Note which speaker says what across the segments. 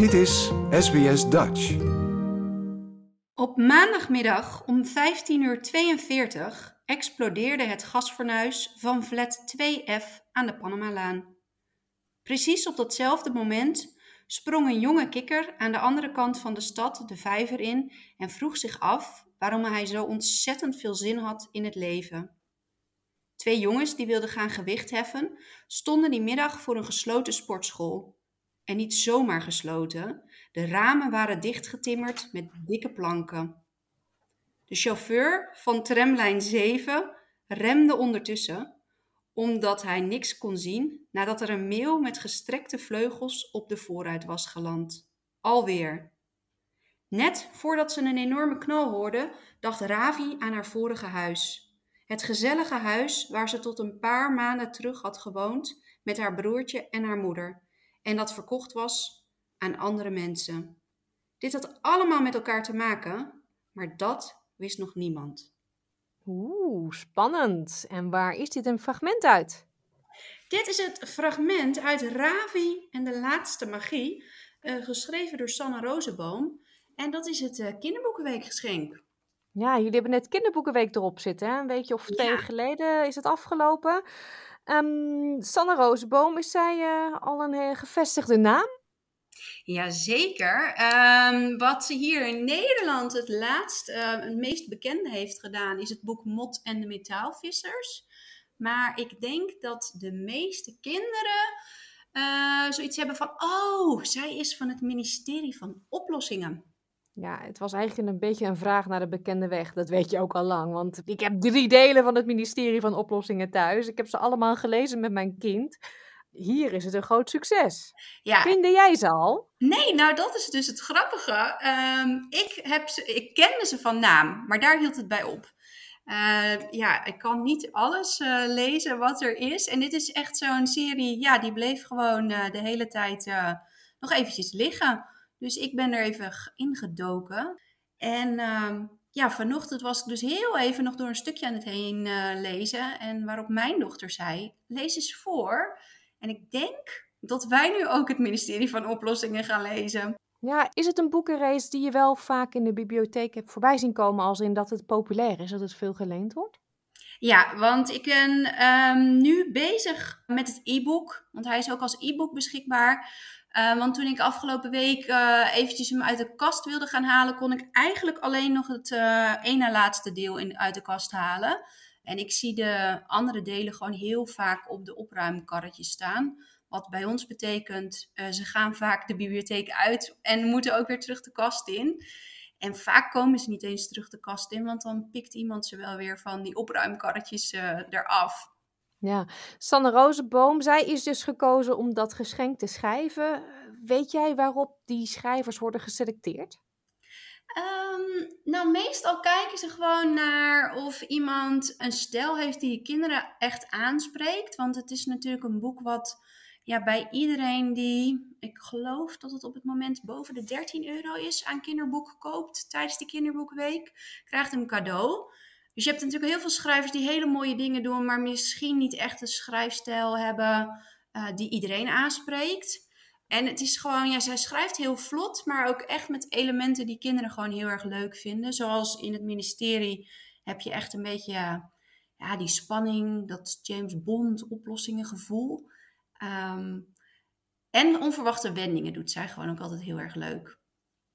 Speaker 1: Dit is SBS Dutch.
Speaker 2: Op maandagmiddag om 15.42 uur explodeerde het gasfornuis van flat 2F aan de Panamalaan. Precies op datzelfde moment sprong een jonge kikker aan de andere kant van de stad de vijver in en vroeg zich af waarom hij zo ontzettend veel zin had in het leven. Twee jongens die wilden gaan gewicht heffen, stonden die middag voor een gesloten sportschool. En niet zomaar gesloten, de ramen waren dichtgetimmerd met dikke planken. De chauffeur van tramlijn 7 remde ondertussen, omdat hij niks kon zien nadat er een meeuw met gestrekte vleugels op de vooruit was geland. Alweer. Net voordat ze een enorme knal hoorde, dacht Ravi aan haar vorige huis. Het gezellige huis waar ze tot een paar maanden terug had gewoond met haar broertje en haar moeder. En dat verkocht was aan andere mensen. Dit had allemaal met elkaar te maken, maar dat wist nog niemand.
Speaker 3: Oeh, spannend. En waar is dit een fragment uit?
Speaker 2: Dit is het fragment uit Ravi en de laatste magie, uh, geschreven door Sanne Rozenboom. En dat is het uh, kinderboekenweekgeschenk.
Speaker 3: Ja, jullie hebben net kinderboekenweek erop zitten. Hè? Een weekje of twee
Speaker 2: Ja.
Speaker 3: geleden is het afgelopen. Ehm Sanne Rozenboom, is zij eh, al een eh, gevestigde naam?
Speaker 2: Jazeker. Ehm wat ze hier in Nederland het laatst, eh, het meest bekende heeft gedaan, is het boek Mot en de Metaalvissers. Maar ik denk dat de meeste kinderen zoiets hebben van, oh, zij is van het ministerie van Oplossingen.
Speaker 3: Ja, het was eigenlijk een beetje een vraag naar de bekende weg. Dat weet je ook al lang. Want ik heb drie delen van het ministerie van Oplossingen thuis. Ik heb ze allemaal gelezen met mijn kind. Hier is het een groot succes.
Speaker 2: Ja,
Speaker 3: jij ze al?
Speaker 2: Nee, nou dat is dus het grappige. Ehm, ik, heb ze, ik kende ze van naam, maar daar hield het bij op. Eh, ja, ik kan niet alles eh, lezen wat er is. En dit is echt zo'n serie, ja, die bleef gewoon eh, de hele tijd nog eventjes liggen. Dus ik ben er even ingedoken. En ehm, ja, vanochtend was ik dus heel even nog door een stukje aan het heen eh, lezen. En waarop mijn dochter zei, lees eens voor. En ik denk dat wij nu ook het ministerie van Oplossingen gaan lezen.
Speaker 3: Ja, is het een boekenrace die je wel vaak in de bibliotheek hebt voorbij zien komen, als in dat het populair is, dat het veel geleend wordt?
Speaker 2: Ja, want ik ben ehm, nu bezig met het e-book. Want hij is ook als e-book beschikbaar. Eh, want toen ik afgelopen week eh, eventjes hem uit de kast wilde gaan halen, kon ik eigenlijk alleen nog het eh ene laatste deel in, uit de kast halen. En ik zie de andere delen gewoon heel vaak op de opruimkarretjes staan. Wat bij ons betekent, ze gaan vaak de bibliotheek uit en moeten ook weer terug de kast in. En vaak komen ze niet eens terug de kast in, want dan pikt iemand ze wel weer van die opruimkarretjes eraf.
Speaker 3: Ja, Sanne Rozenboom, zij is dus gekozen om dat geschenk te schrijven. Weet jij waarop die schrijvers worden geselecteerd?
Speaker 2: Ehm, nou, meestal kijken ze gewoon naar of iemand een stijl heeft die je kinderen echt aanspreekt. Want het is natuurlijk een boek wat ja, bij iedereen die, ik geloof dat het op het moment boven de 13 euro is, aan kinderboeken koopt tijdens de kinderboekenweek, krijgt een cadeau. Dus je hebt natuurlijk heel veel schrijvers die hele mooie dingen doen, maar misschien niet echt een schrijfstijl hebben eh, die iedereen aanspreekt. En het is gewoon, ja, zij schrijft heel vlot, maar ook echt met elementen die kinderen gewoon heel erg leuk vinden. Zoals in het ministerie heb je echt een beetje ja, die spanning, dat James Bond oplossingen gevoel. Ehm, en onverwachte wendingen doet zij gewoon ook altijd heel erg leuk.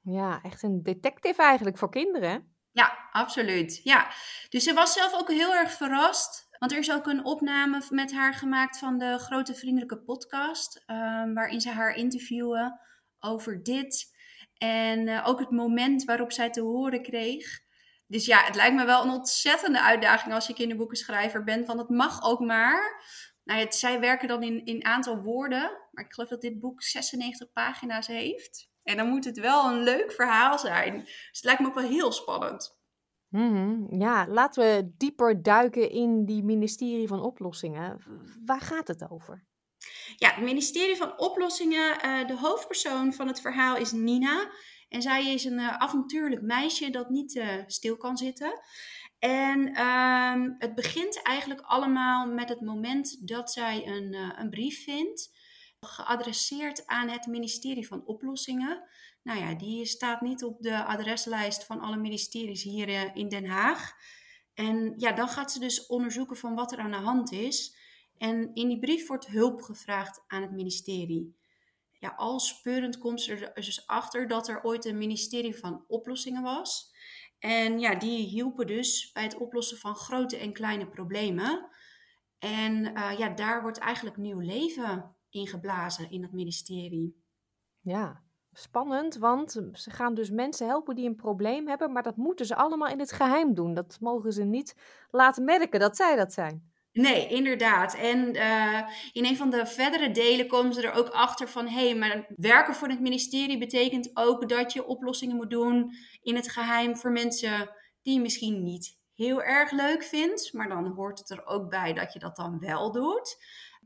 Speaker 3: Ja, echt een detective eigenlijk voor kinderen.
Speaker 2: Ja, absoluut. Ja. Dus ze was zelf ook heel erg verrast. Want er is ook een opname met haar gemaakt van de Grote Vriendelijke Podcast. ehm, waarin ze haar interviewen over dit. En eh, ook het moment waarop zij te horen kreeg. Dus ja, het lijkt me wel een ontzettende uitdaging als je kinderboekenschrijver bent. Want het mag ook maar. Nou, het, zij werken dan in, in aantal woorden. Maar ik geloof dat dit boek 96 pagina's heeft. En dan moet het wel een leuk verhaal zijn. Dus het lijkt me ook wel heel spannend.
Speaker 3: Mhm, Ja, laten we dieper duiken in die ministerie van oplossingen. Waar gaat het over?
Speaker 2: Ja, het ministerie van Oplossingen, eh, de hoofdpersoon van het verhaal is Nina. En zij is een eh, avontuurlijk meisje dat niet eh, stil kan zitten. En ehm, het begint eigenlijk allemaal met het moment dat zij een, een brief vindt. Geadresseerd aan het ministerie van Oplossingen. Nou ja, die staat niet op de adreslijst van alle ministeries hier eh, in Den Haag. En ja, dan gaat ze dus onderzoeken van wat er aan de hand is. En in die brief wordt hulp gevraagd aan het ministerie. Ja, al speurend komt ze er dus achter dat er ooit een ministerie van oplossingen was. En ja, die hielpen dus bij het oplossen van grote en kleine problemen. En uh, ja, daar wordt eigenlijk nieuw leven ingeblazen in het ministerie.
Speaker 3: Ja, spannend, want ze gaan dus mensen helpen die een probleem hebben, maar dat moeten ze allemaal in het geheim doen. Dat mogen ze niet laten merken dat zij dat zijn.
Speaker 2: Nee, inderdaad. En uh, in een van de verdere delen komen ze er ook achter van: hé, hey, maar werken voor het ministerie betekent ook dat je oplossingen moet doen in het geheim voor mensen die je misschien niet heel erg leuk vindt. Maar dan hoort het er ook bij dat je dat dan wel doet.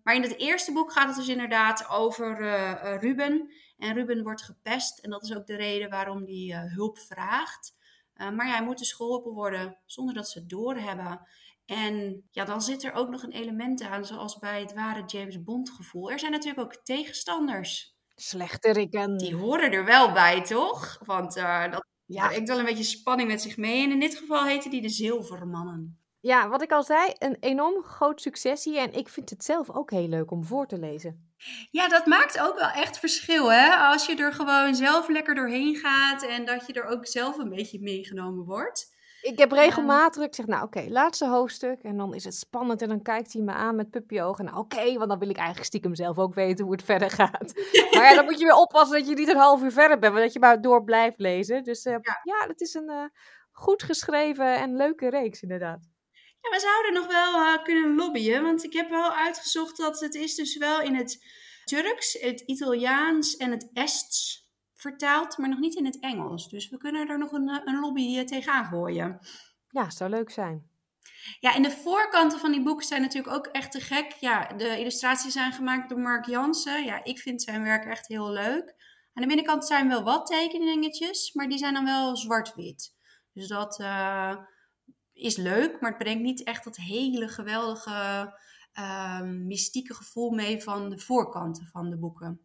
Speaker 2: Maar in het eerste boek gaat het dus inderdaad over uh, Ruben. En Ruben wordt gepest en dat is ook de reden waarom hij uh, hulp vraagt. maar ja, hij moet dus geholpen worden zonder dat ze het doorhebben. En ja, dan zit er ook nog een element aan, zoals bij het ware James Bond gevoel. Er zijn natuurlijk ook tegenstanders.
Speaker 3: Slechteriken.
Speaker 2: Die horen er wel bij, toch? Want dat ja. brengt wel een beetje spanning met zich mee. En in dit geval heten die de Zilvermannen.
Speaker 3: Ja, wat ik al zei, een enorm groot succes hier. En ik vind het zelf ook heel leuk om voor te lezen.
Speaker 2: Ja, dat maakt ook wel echt verschil, hè? Als je er gewoon zelf lekker doorheen gaat en dat je er ook zelf een beetje meegenomen wordt.
Speaker 3: Ik heb regelmatig, ik zeg nou oké, laatste hoofdstuk. En dan is het spannend en dan kijkt hij me aan met puppyogen. Nou oké, want dan wil ik eigenlijk stiekem zelf ook weten hoe het verder gaat. maar ja, dan moet je weer oppassen dat je niet een half uur verder bent, maar dat je maar door blijft lezen. Dus uh, ja. ja, het is een uh, goed geschreven en leuke reeks inderdaad.
Speaker 2: Ja, we zouden nog wel uh, kunnen lobbyen, want ik heb wel uitgezocht dat het is dus wel in het Turks, het Italiaans en het Ests vertaald, maar nog niet in het Engels. Dus we kunnen er nog een, eh, een lobby eh, tegenaan gooien.
Speaker 3: Ja, zou leuk zijn.
Speaker 2: Ja, en de voorkanten van die boeken zijn natuurlijk ook echt te gek. Ja, de illustraties zijn gemaakt door Mark Jansen. Ja, ik vind zijn werk echt heel leuk. Aan de binnenkant zijn wel wat tekeningetjes, maar die zijn dan wel zwart-wit. Dus dat uh, is leuk, maar het brengt niet echt dat hele geweldige uh, mystieke gevoel mee van de voorkanten van de boeken.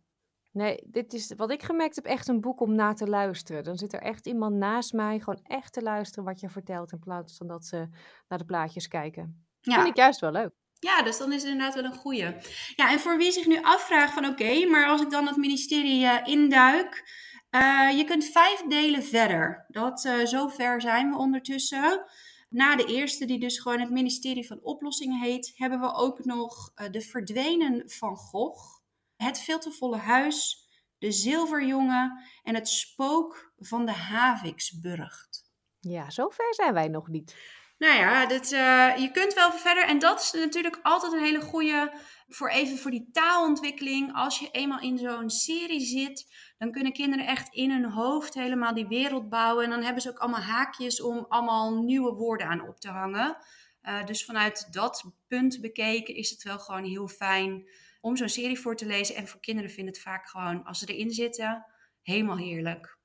Speaker 3: Nee, dit is wat ik gemerkt heb, echt een boek om na te luisteren. Dan zit er echt iemand naast mij, gewoon echt te luisteren wat je vertelt, in plaats van dat ze naar de plaatjes kijken. Ja. Vind ik juist wel leuk.
Speaker 2: Ja, dus dan is het inderdaad wel een goeie. Ja, en voor wie zich nu afvraagt van oké, maar als ik dan het ministerie uh, induik, uh, je kunt vijf delen verder. Dat, uh, zover zijn we ondertussen. Na de eerste, die dus gewoon het ministerie van Oplossingen heet, hebben we ook nog de verdwenen van Gogh. Het veel te volle huis, de zilverjongen en het spook van de Haviksburgt.
Speaker 3: Ja, zover zijn wij nog niet.
Speaker 2: Nou ja, dit, uh, je kunt wel verder. En dat is natuurlijk altijd een hele goede voor even voor die taalontwikkeling. Als je eenmaal in zo'n serie zit, dan kunnen kinderen echt in hun hoofd helemaal die wereld bouwen. En dan hebben ze ook allemaal haakjes om allemaal nieuwe woorden aan op te hangen. Uh, dus vanuit dat punt bekeken is het wel gewoon heel fijn om zo'n serie voor te lezen. En voor kinderen vinden het vaak gewoon, als ze erin zitten, helemaal heerlijk.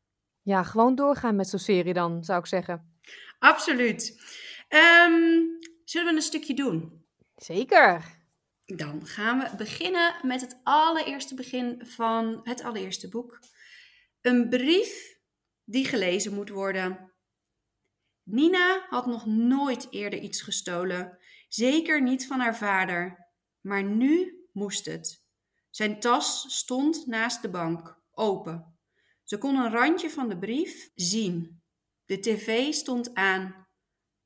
Speaker 3: Ja, gewoon doorgaan met zo'n serie dan, zou ik zeggen.
Speaker 2: Absoluut. Um, zullen we een stukje doen?
Speaker 3: Zeker.
Speaker 2: Dan gaan we beginnen met het allereerste begin van het allereerste boek. Een brief die gelezen moet worden. Nina had nog nooit eerder iets gestolen, zeker niet van haar vader. Maar nu moest het. Zijn tas stond naast de bank, open. Ze kon een randje van de brief zien. De tv stond aan.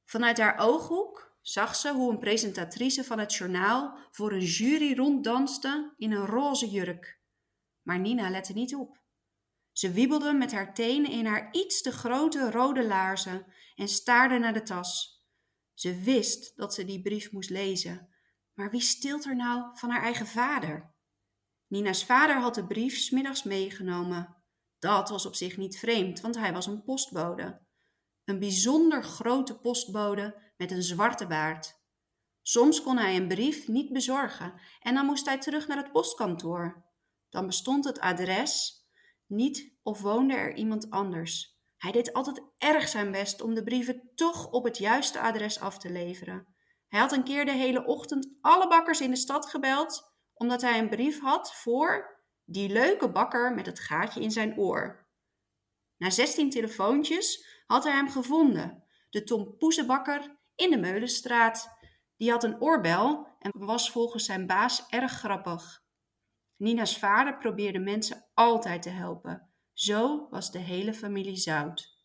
Speaker 2: Vanuit haar ooghoek zag ze hoe een presentatrice van het journaal voor een jury ronddanste in een roze jurk. Maar Nina lette niet op. Ze wiebelde met haar tenen in haar iets te grote rode laarzen en staarde naar de tas. Ze wist dat ze die brief moest lezen, maar wie stilt er nou van haar eigen vader? Nina's vader had de brief smiddags meegenomen. Dat was op zich niet vreemd, want hij was een postbode. Een bijzonder grote postbode met een zwarte baard. Soms kon hij een brief niet bezorgen en dan moest hij terug naar het postkantoor. Dan bestond het adres niet of woonde er iemand anders. Hij deed altijd erg zijn best om de brieven toch op het juiste adres af te leveren. Hij had een keer de hele ochtend alle bakkers in de stad gebeld, omdat hij een brief had voor Die leuke bakker met het gaatje in zijn oor. Na 16 telefoontjes had hij hem gevonden, de Tom Poezenbakker in de Meulenstraat. Die had een oorbel en was volgens zijn baas erg grappig. Nina's vader probeerde mensen altijd te helpen. Zo was de hele familie zout.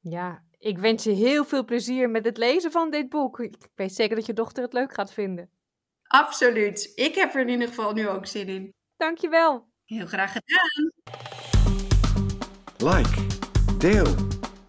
Speaker 3: Ja, ik wens je heel veel plezier met het lezen van dit boek. Ik weet zeker dat je dochter het leuk gaat vinden.
Speaker 2: Absoluut. Ik heb er in ieder geval nu ook zin in.
Speaker 3: Dankjewel.
Speaker 2: Heel graag gedaan.
Speaker 1: Like, deel,